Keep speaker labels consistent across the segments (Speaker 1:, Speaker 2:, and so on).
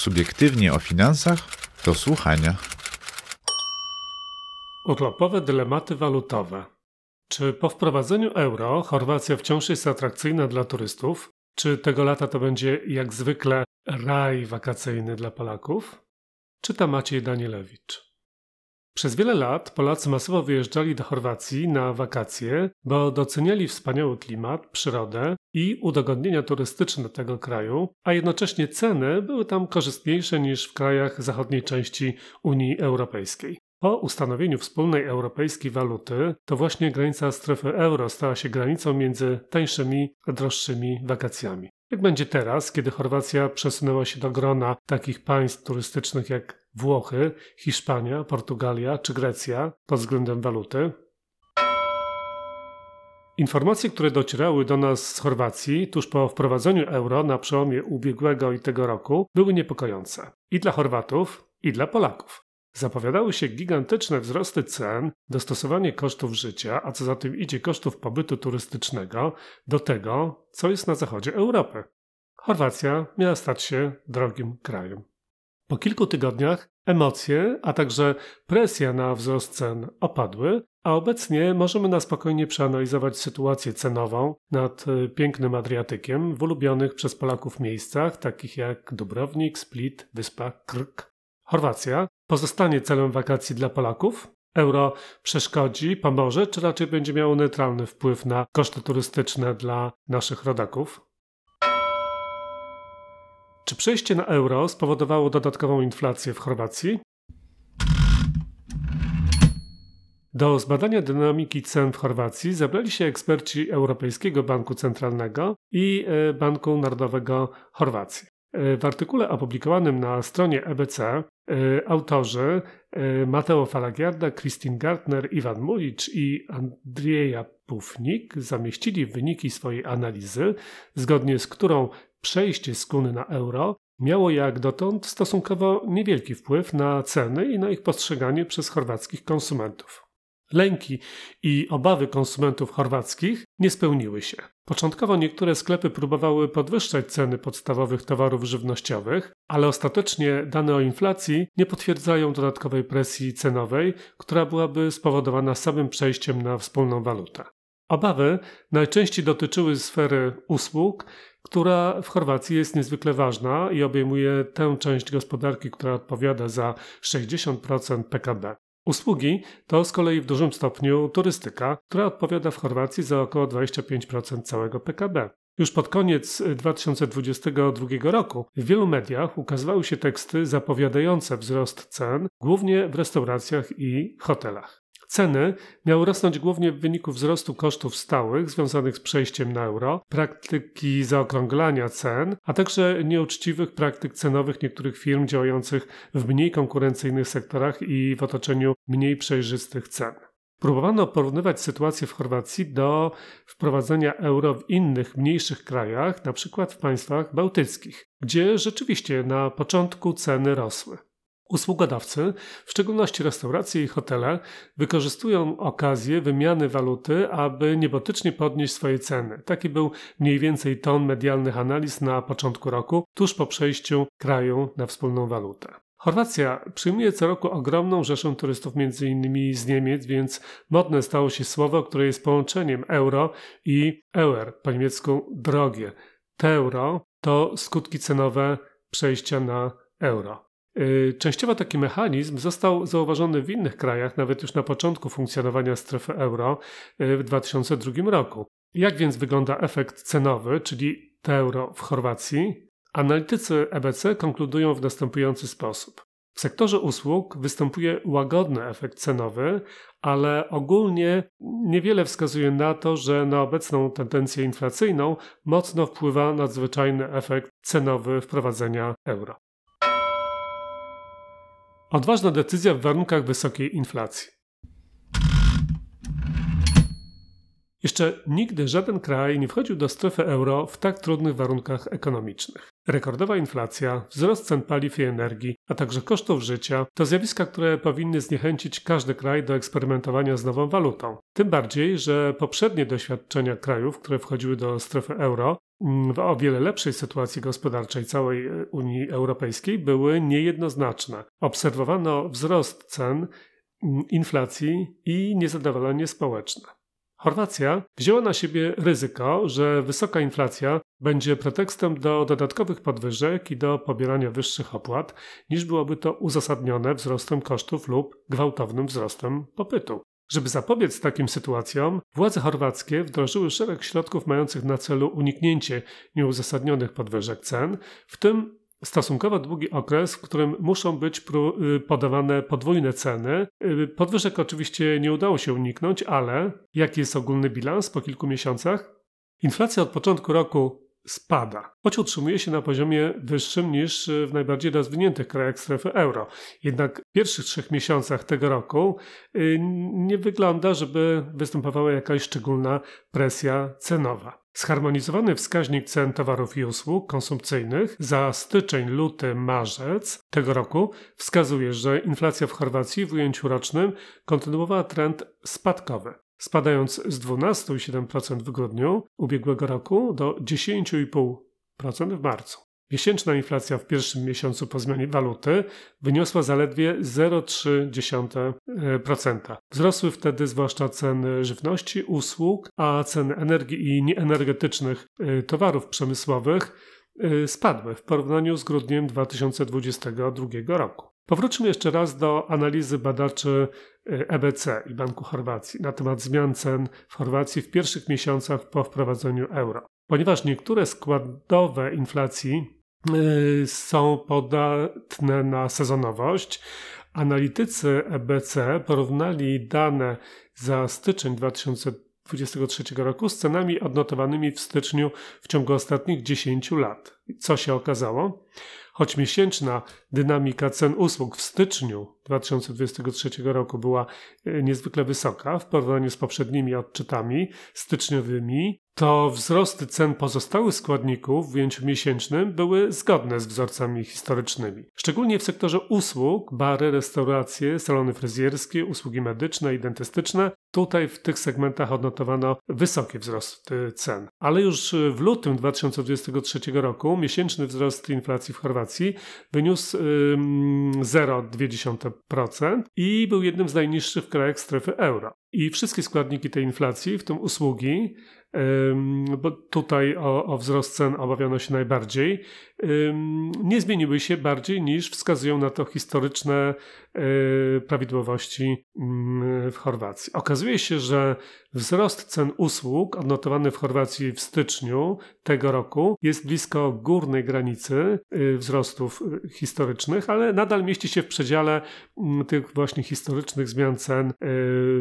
Speaker 1: Subiektywnie o finansach do słuchania.
Speaker 2: Urlopowe dylematy walutowe. Czy po wprowadzeniu euro Chorwacja wciąż jest atrakcyjna dla turystów? Czy tego lata to będzie jak zwykle raj wakacyjny dla Polaków? Czyta Maciej Danielewicz. Przez wiele lat Polacy masowo wyjeżdżali do Chorwacji na wakacje, bo doceniali wspaniały klimat, przyrodę i udogodnienia turystyczne tego kraju, a jednocześnie ceny były tam korzystniejsze niż w krajach zachodniej części Unii Europejskiej. Po ustanowieniu wspólnej europejskiej waluty, to właśnie granica strefy euro stała się granicą między tańszymi a droższymi wakacjami. Jak będzie teraz, kiedy Chorwacja przesunęła się do grona takich państw turystycznych jak Włochy, Hiszpania, Portugalia czy Grecja pod względem waluty? Informacje, które docierały do nas z Chorwacji tuż po wprowadzeniu euro na przełomie ubiegłego i tego roku, były niepokojące i dla Chorwatów, i dla Polaków. Zapowiadały się gigantyczne wzrosty cen, dostosowanie kosztów życia, a co za tym idzie kosztów pobytu turystycznego, do tego, co jest na zachodzie Europy. Chorwacja miała stać się drogim krajem. Po kilku tygodniach emocje, a także presja na wzrost cen opadły, a obecnie możemy na spokojnie przeanalizować sytuację cenową nad y, pięknym Adriatykiem w ulubionych przez Polaków miejscach, takich jak Dubrownik, Split, wyspa Krk. Chorwacja pozostanie celem wakacji dla Polaków? Euro przeszkodzi, pomoże, czy raczej będzie miało neutralny wpływ na koszty turystyczne dla naszych rodaków? Czy przejście na euro spowodowało dodatkową inflację w Chorwacji? Do zbadania dynamiki cen w Chorwacji zabrali się eksperci Europejskiego Banku Centralnego i e, Banku Narodowego Chorwacji. E, w artykule opublikowanym na stronie EBC e, autorzy Mateo Falagiarda, Christine Gartner, Iwan Mulicz i Andrzeja Pufnik zamieścili wyniki swojej analizy, zgodnie z którą przejście z kuny na euro miało jak dotąd stosunkowo niewielki wpływ na ceny i na ich postrzeganie przez chorwackich konsumentów. Lęki i obawy konsumentów chorwackich nie spełniły się. Początkowo niektóre sklepy próbowały podwyższać ceny podstawowych towarów żywnościowych, ale ostatecznie dane o inflacji nie potwierdzają dodatkowej presji cenowej, która byłaby spowodowana samym przejściem na wspólną walutę. Obawy najczęściej dotyczyły sfery usług, która w Chorwacji jest niezwykle ważna i obejmuje tę część gospodarki, która odpowiada za 60% PKB. Usługi to z kolei w dużym stopniu turystyka, która odpowiada w Chorwacji za około 25% całego PKB. Już pod koniec 2022 roku w wielu mediach ukazywały się teksty zapowiadające wzrost cen, głównie w restauracjach i hotelach. Ceny miały rosnąć głównie w wyniku wzrostu kosztów stałych związanych z przejściem na euro, praktyki zaokrąglania cen, a także nieuczciwych praktyk cenowych niektórych firm działających w mniej konkurencyjnych sektorach i w otoczeniu mniej przejrzystych cen. Próbowano porównywać sytuację w Chorwacji do wprowadzenia euro w innych, mniejszych krajach, przykład w państwach bałtyckich, gdzie rzeczywiście na początku ceny rosły. Usługodawcy, w szczególności restauracje i hotele, wykorzystują okazję wymiany waluty, aby niebotycznie podnieść swoje ceny. Taki był mniej więcej ton medialnych analiz na początku roku, tuż po przejściu kraju na wspólną walutę. Chorwacja przyjmuje co roku ogromną rzeszę turystów, innymi z Niemiec, więc modne stało się słowo, które jest połączeniem euro i eur, po niemiecku drogie. Te euro to skutki cenowe przejścia na euro. Y, częściowo taki mechanizm został zauważony w innych krajach, nawet już na początku funkcjonowania strefy euro y, w 2002 roku. Jak więc wygląda efekt cenowy, czyli te euro w Chorwacji? Analitycy EBC konkludują w następujący sposób. W sektorze usług występuje łagodny efekt cenowy, ale ogólnie niewiele wskazuje na to, że na obecną tendencję inflacyjną mocno wpływa nadzwyczajny efekt cenowy wprowadzenia euro. Odważna decyzja w warunkach wysokiej inflacji. Jeszcze nigdy żaden kraj nie wchodził do strefy euro w tak trudnych warunkach ekonomicznych. Rekordowa inflacja, wzrost cen paliw i energii, a także kosztów życia to zjawiska, które powinny zniechęcić każdy kraj do eksperymentowania z nową walutą. Tym bardziej, że poprzednie doświadczenia krajów, które wchodziły do strefy euro, w o wiele lepszej sytuacji gospodarczej całej e, Unii Europejskiej były niejednoznaczne. Obserwowano wzrost cen, inflacji i niezadowolenie społeczne. Chorwacja wzięła na siebie ryzyko, że wysoka inflacja będzie pretekstem do dodatkowych podwyżek i do pobierania wyższych opłat, niż byłoby to uzasadnione wzrostem kosztów lub gwałtownym wzrostem popytu. Żeby zapobiec takim sytuacjom, władze chorwackie wdrożyły szereg środków mających na celu uniknięcie nieuzasadnionych podwyżek cen, w tym stosunkowo długi okres, w którym muszą być y, podawane podwójne ceny. Y, podwyżek oczywiście nie udało się uniknąć, ale jaki jest ogólny bilans po kilku miesiącach? Inflacja od początku roku spada, choć utrzymuje się na poziomie wyższym niż w najbardziej rozwiniętych krajach strefy euro. Jednak w pierwszych trzech miesiącach tego roku y, nie wygląda, żeby występowała jakaś szczególna presja cenowa. Zharmonizowany wskaźnik cen towarów i usług konsumpcyjnych za styczeń, luty, marzec tego roku wskazuje, że inflacja w Chorwacji w ujęciu rocznym kontynuowała trend spadkowy, spadając z 12,7% w grudniu ubiegłego roku do 10,5% w marcu. Miesięczna inflacja w pierwszym miesiącu po zmianie waluty wyniosła zaledwie 0,3%. Wzrosły wtedy zwłaszcza ceny żywności, usług, a ceny energii i nieenergetycznych y, towarów przemysłowych y, spadły w porównaniu z grudniem 2022 roku. Powróćmy jeszcze raz do analizy badaczy EBC y, i Banku Chorwacji na temat zmian cen w Chorwacji w pierwszych miesiącach po wprowadzeniu euro. Ponieważ niektóre składowe inflacji są podatne na sezonowość. Analitycy EBC porównali dane za styczeń 2023 roku z cenami odnotowanymi w styczniu w ciągu ostatnich 10 lat. Co się okazało? Choć miesięczna dynamika cen usług w styczniu 2023 roku była y, niezwykle wysoka w porównaniu z poprzednimi odczytami styczniowymi, to wzrosty cen pozostałych składników w ujęciu miesięcznym były zgodne z wzorcami historycznymi. Szczególnie w sektorze usług, bary, restauracje, salony fryzjerskie, usługi medyczne i dentystyczne, tutaj w tych segmentach odnotowano wysokie wzrosty cen. Ale już w lutym 2023 roku miesięczny wzrost inflacji w Chorwacji wyniósł 0,2% i był jednym z najniższych w krajach strefy euro. I wszystkie składniki tej inflacji, w tym usługi, bo tutaj o, o wzrost cen obawiano się najbardziej, nie zmieniły się bardziej niż wskazują na to historyczne prawidłowości mm, w Chorwacji. Okazuje się, że wzrost cen usług odnotowany w Chorwacji w styczniu tego roku jest blisko górnej granicy e, wzrostów e, historycznych, ale nadal mieści się w przedziale mm, tych właśnie historycznych zmian cen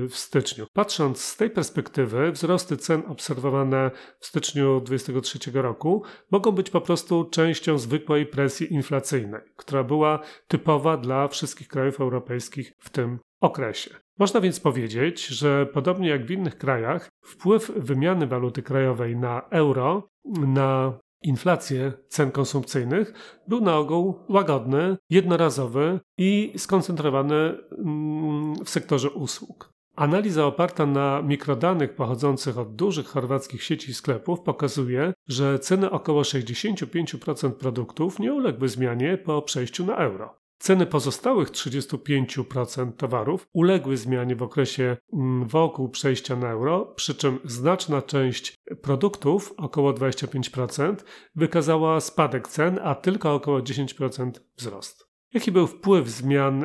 Speaker 2: w styczniu. Patrząc z tej perspektywy, wzrosty cen obserwowane w styczniu 2023 roku mogą być po prostu częścią zwykłej presji inflacyjnej, która była typowa dla wszystkich krajów europejskich w tym okresie. Można więc powiedzieć, że podobnie jak w innych krajach, wpływ wymiany waluty krajowej na euro, na inflację cen konsumpcyjnych był na ogół łagodny, jednorazowy i skoncentrowany mm, w sektorze usług. Analiza oparta na mikrodanych pochodzących od dużych chorwackich sieci sklepów pokazuje, że ceny około 65% produktów nie uległy zmianie po przejściu na euro. Ceny pozostałych 35% towarów uległy zmianie w okresie mm, wokół przejścia na euro, przy czym znaczna część produktów, około 25%, wykazała spadek cen, a tylko około 10% wzrost. Jaki był wpływ zmian,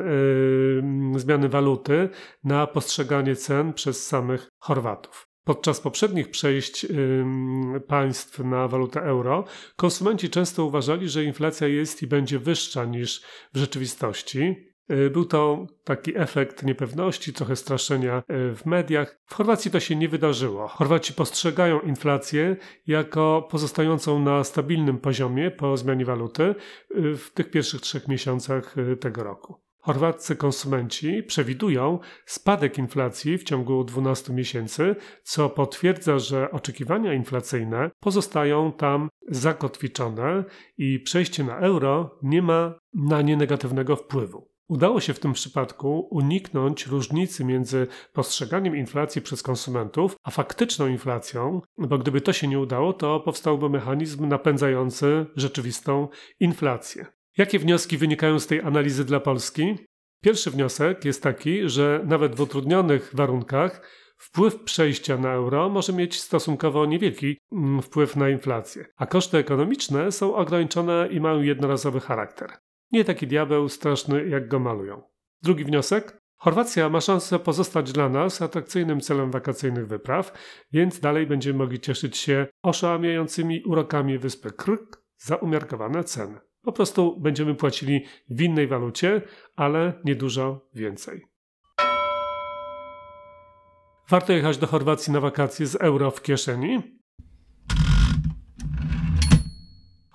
Speaker 2: yy, zmiany waluty na postrzeganie cen przez samych Chorwatów? Podczas poprzednich przejść państw na walutę euro, konsumenci często uważali, że inflacja jest i będzie wyższa niż w rzeczywistości. Y, był to taki efekt niepewności, trochę straszenia y, w mediach. W Chorwacji to się nie wydarzyło. Chorwaci postrzegają inflację jako pozostającą na stabilnym poziomie po zmianie waluty y, w tych pierwszych trzech miesiącach tego roku. Chorwaccy konsumenci przewidują spadek inflacji w ciągu 12 miesięcy, co potwierdza, że oczekiwania inflacyjne pozostają tam zakotwiczone i przejście na euro nie ma na nie negatywnego wpływu. Udało się w tym przypadku uniknąć różnicy między postrzeganiem inflacji przez konsumentów a faktyczną inflacją, bo gdyby to się nie udało, to powstałby mechanizm napędzający rzeczywistą inflację. Jakie wnioski wynikają z tej analizy dla Polski? Pierwszy wniosek jest taki, że nawet w utrudnionych warunkach wpływ przejścia na euro może mieć stosunkowo niewielki mm, wpływ na inflację, a koszty ekonomiczne są ograniczone i mają jednorazowy charakter. Nie taki diabeł straszny, jak go malują. Drugi wniosek. Chorwacja ma szansę pozostać dla nas atrakcyjnym celem wakacyjnych wypraw, więc dalej będziemy mogli cieszyć się oszałamiającymi urokami wyspy Krk za umiarkowane ceny. Po prostu będziemy płacili w innej walucie, ale niedużo więcej. Warto jechać do Chorwacji na wakacje z euro w kieszeni?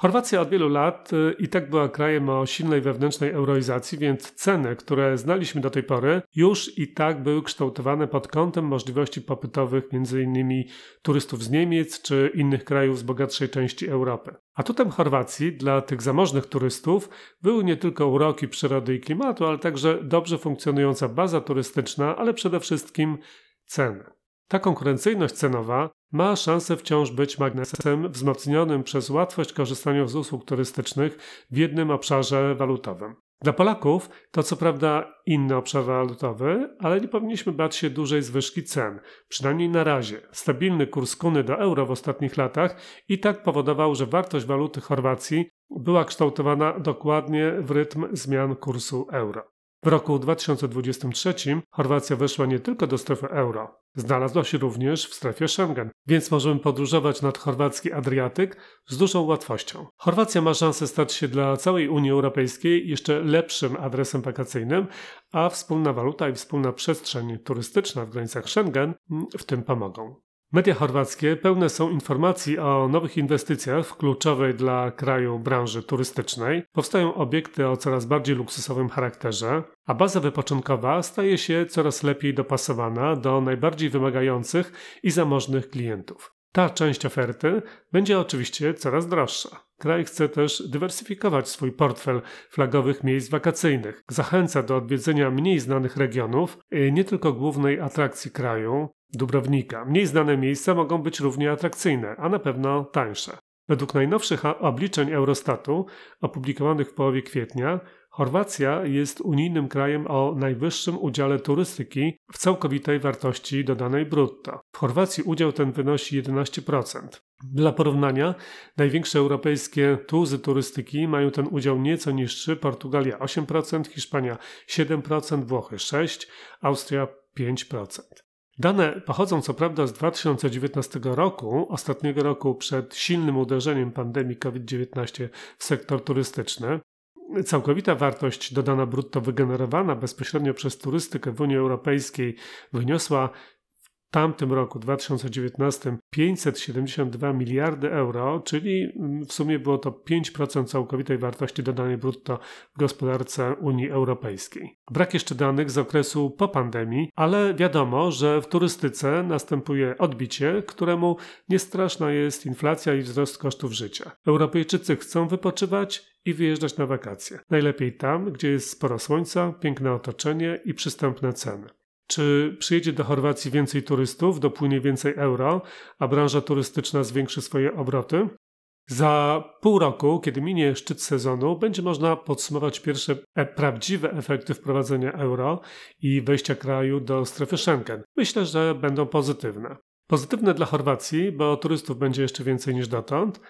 Speaker 2: Chorwacja od wielu lat y, i tak była krajem o silnej wewnętrznej euroizacji, więc ceny, które znaliśmy do tej pory, już i tak były kształtowane pod kątem możliwości popytowych m.in. turystów z Niemiec czy innych krajów z bogatszej części Europy. Atutem Chorwacji dla tych zamożnych turystów były nie tylko uroki przyrody i klimatu, ale także dobrze funkcjonująca baza turystyczna, ale przede wszystkim ceny. Ta konkurencyjność cenowa ma szansę wciąż być magnesem wzmocnionym przez łatwość korzystania z usług turystycznych w jednym obszarze walutowym. Dla Polaków to co prawda inny obszar walutowy, ale nie powinniśmy bać się dużej zwyżki cen, przynajmniej na razie. Stabilny kurs kuny do euro w ostatnich latach i tak powodował, że wartość waluty Chorwacji była kształtowana dokładnie w rytm zmian kursu euro. W roku 2023 Chorwacja weszła nie tylko do strefy euro, znalazła się również w strefie Schengen, więc możemy podróżować nad chorwacki Adriatyk z dużą łatwością. Chorwacja ma szansę stać się dla całej Unii Europejskiej jeszcze lepszym adresem wakacyjnym, a wspólna waluta i wspólna przestrzeń turystyczna w granicach Schengen w tym pomogą. Media chorwackie pełne są informacji o nowych inwestycjach w kluczowej dla kraju branży turystycznej. Powstają obiekty o coraz bardziej luksusowym charakterze, a baza wypoczynkowa staje się coraz lepiej dopasowana do najbardziej wymagających i zamożnych klientów. Ta część oferty będzie oczywiście coraz droższa. Kraj chce też dywersyfikować swój portfel flagowych miejsc wakacyjnych. Zachęca do odwiedzenia mniej znanych regionów, nie tylko głównej atrakcji kraju, Dubrownika. Mniej znane miejsca mogą być równie atrakcyjne, a na pewno tańsze. Według najnowszych obliczeń Eurostatu, opublikowanych w połowie kwietnia, Chorwacja jest unijnym krajem o najwyższym udziale turystyki w całkowitej wartości dodanej brutto. W Chorwacji udział ten wynosi 11%. Dla porównania, największe europejskie tuzy turystyki mają ten udział nieco niższy: Portugalia 8%, Hiszpania 7%, Włochy 6%, Austria 5%. Dane pochodzą co prawda z 2019 roku, ostatniego roku przed silnym uderzeniem pandemii COVID-19 w sektor turystyczny. Całkowita wartość dodana brutto wygenerowana bezpośrednio przez turystykę w Unii Europejskiej wyniosła tamtym roku, 2019, 572 miliardy euro, czyli w sumie było to 5% całkowitej wartości dodanej brutto w gospodarce Unii Europejskiej. Brak jeszcze danych z okresu po pandemii, ale wiadomo, że w turystyce następuje odbicie, któremu niestraszna jest inflacja i wzrost kosztów życia. Europejczycy chcą wypoczywać i wyjeżdżać na wakacje. Najlepiej tam, gdzie jest sporo słońca, piękne otoczenie i przystępne ceny. Czy przyjedzie do Chorwacji więcej turystów, dopłynie więcej euro, a branża turystyczna zwiększy swoje obroty? Za pół roku, kiedy minie szczyt sezonu, będzie można podsumować pierwsze e prawdziwe efekty wprowadzenia euro i wejścia kraju do strefy Schengen. Myślę, że będą pozytywne. Pozytywne dla Chorwacji, bo turystów będzie jeszcze więcej niż dotąd,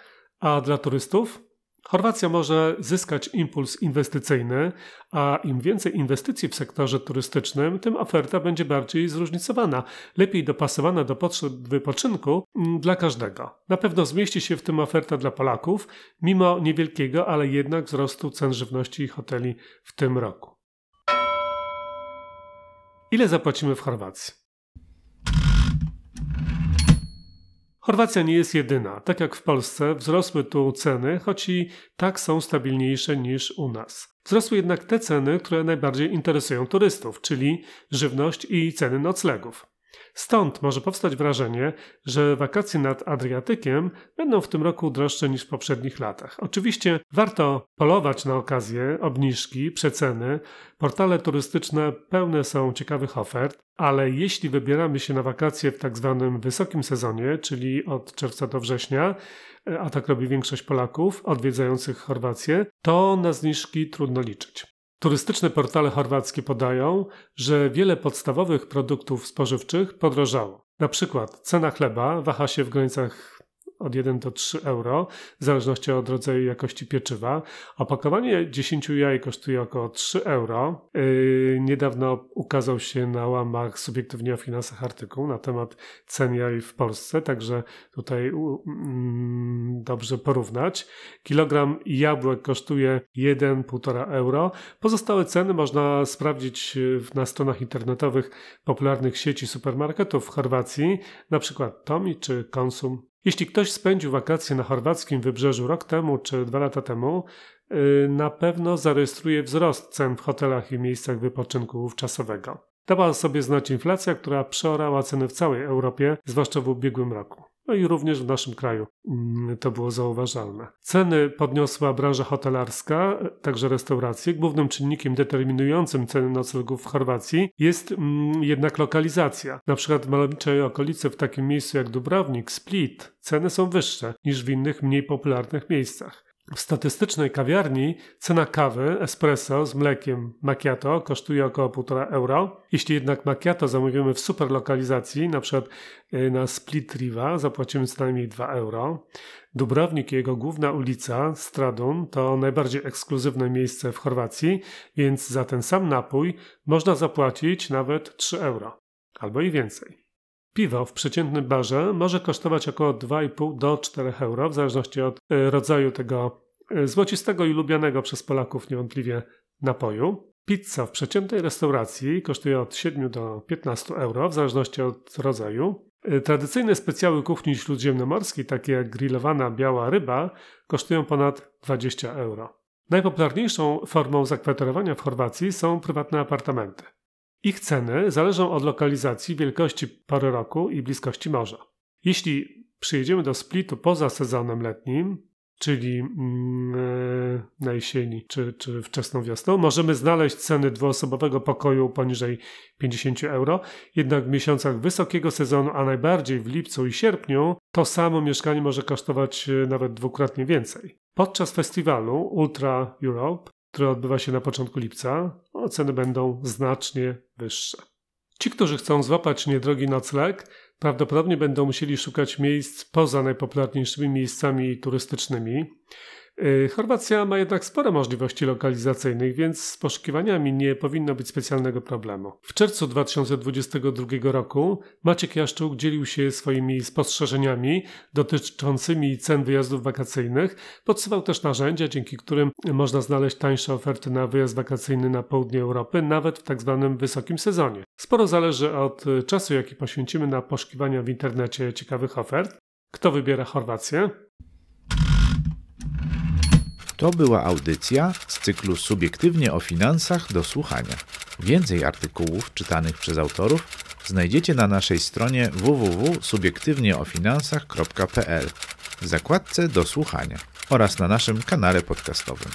Speaker 2: a dla turystów Chorwacja może zyskać impuls inwestycyjny, a im więcej inwestycji w sektorze turystycznym, tym oferta będzie bardziej zróżnicowana, lepiej dopasowana do potrzeb wypoczynku mm, dla każdego. Na pewno zmieści się w tym oferta dla Polaków, mimo niewielkiego, ale jednak wzrostu cen żywności i hoteli w tym roku. Ile zapłacimy w Chorwacji? Chorwacja nie jest jedyna. Tak jak w Polsce, wzrosły tu ceny, choć i tak są stabilniejsze niż u nas. Wzrosły jednak te ceny, które najbardziej interesują turystów, czyli żywność i ceny noclegów. Stąd może powstać wrażenie, że wakacje nad Adriatykiem będą w tym roku droższe niż w poprzednich latach. Oczywiście warto polować na okazję, obniżki, przeceny. Portale turystyczne pełne są ciekawych ofert, ale jeśli wybieramy się na wakacje w tak zwanym wysokim sezonie, czyli od czerwca do września, a tak robi większość Polaków odwiedzających Chorwację, to na zniżki trudno liczyć. Turystyczne portale chorwackie podają, że wiele podstawowych produktów spożywczych podrożało. Na przykład cena chleba waha się w granicach od 1 do 3 euro, w zależności od rodzaju i jakości pieczywa. Opakowanie 10 jaj kosztuje około 3 euro. Yy, niedawno ukazał się na łamach subiektywnie o finansach artykuł na temat cen jaj w Polsce, także tutaj mm, dobrze porównać. Kilogram jabłek kosztuje 1,5 euro. Pozostałe ceny można sprawdzić na stronach internetowych popularnych sieci supermarketów w Chorwacji, na przykład Tomi czy Konsum. Jeśli ktoś spędził wakacje na chorwackim wybrzeżu rok temu czy dwa lata temu, y, na pewno zarejestruje wzrost cen w hotelach i miejscach wypoczynku czasowego. Dała sobie znać inflacja, która przeorała ceny w całej Europie, zwłaszcza w ubiegłym roku no i również w naszym kraju mm, to było zauważalne. Ceny podniosła branża hotelarska, także restauracje. Głównym czynnikiem determinującym ceny noclegów w Chorwacji jest mm, jednak lokalizacja. Na przykład w malowniczej okolicy w takim miejscu jak Dubrovnik, Split, ceny są wyższe niż w innych mniej popularnych miejscach. W statystycznej kawiarni cena kawy espresso z mlekiem macchiato kosztuje około 1,5 euro. Jeśli jednak macchiato zamówimy w super lokalizacji, na przykład y, na Split Riva, zapłacimy co najmniej 2 euro. Dubrownik i jego główna ulica, Stradun, to najbardziej ekskluzywne miejsce w Chorwacji, więc za ten sam napój można zapłacić nawet 3 euro albo i więcej. Piwo w przeciętnym barze może kosztować około 2,5 do 4 euro, w zależności od e, rodzaju tego e, złocistego i lubianego przez Polaków niewątpliwie napoju. Pizza w przeciętnej restauracji kosztuje od 7 do 15 euro, w zależności od rodzaju. E, tradycyjne specjały kuchni śródziemnomorskiej, takie jak grillowana biała ryba, kosztują ponad 20 euro. Najpopularniejszą formą zakwaterowania w Chorwacji są prywatne apartamenty. Ich ceny zależą od lokalizacji, wielkości pory roku i bliskości morza. Jeśli przyjedziemy do Splitu poza sezonem letnim, czyli e, na jesieni czy, czy wczesną wiosną, możemy znaleźć ceny dwuosobowego pokoju poniżej 50 euro. Jednak w miesiącach wysokiego sezonu, a najbardziej w lipcu i sierpniu, to samo mieszkanie może kosztować e, nawet dwukrotnie więcej. Podczas festiwalu Ultra Europe które odbywa się na początku lipca, no, ceny będą znacznie wyższe. Ci, którzy chcą złapać niedrogi nocleg, prawdopodobnie będą musieli szukać miejsc poza najpopularniejszymi miejscami turystycznymi. Y, Chorwacja ma jednak spore możliwości lokalizacyjnych, więc z poszukiwaniami nie powinno być specjalnego problemu. W czerwcu 2022 roku Maciek Jaszczuk dzielił się swoimi spostrzeżeniami dotyczącymi cen wyjazdów wakacyjnych. Podsyłał też narzędzia, dzięki którym można znaleźć tańsze oferty na wyjazd wakacyjny na południe Europy, nawet w tak zwanym wysokim sezonie. Sporo zależy od czasu, jaki poświęcimy na poszukiwania w internecie ciekawych ofert. Kto wybiera Chorwację?
Speaker 1: To była audycja z cyklu Subiektywnie o finansach do słuchania. Więcej artykułów czytanych przez autorów znajdziecie na naszej stronie www.subiektywnieofinansach.pl w zakładce do słuchania oraz na naszym kanale podcastowym.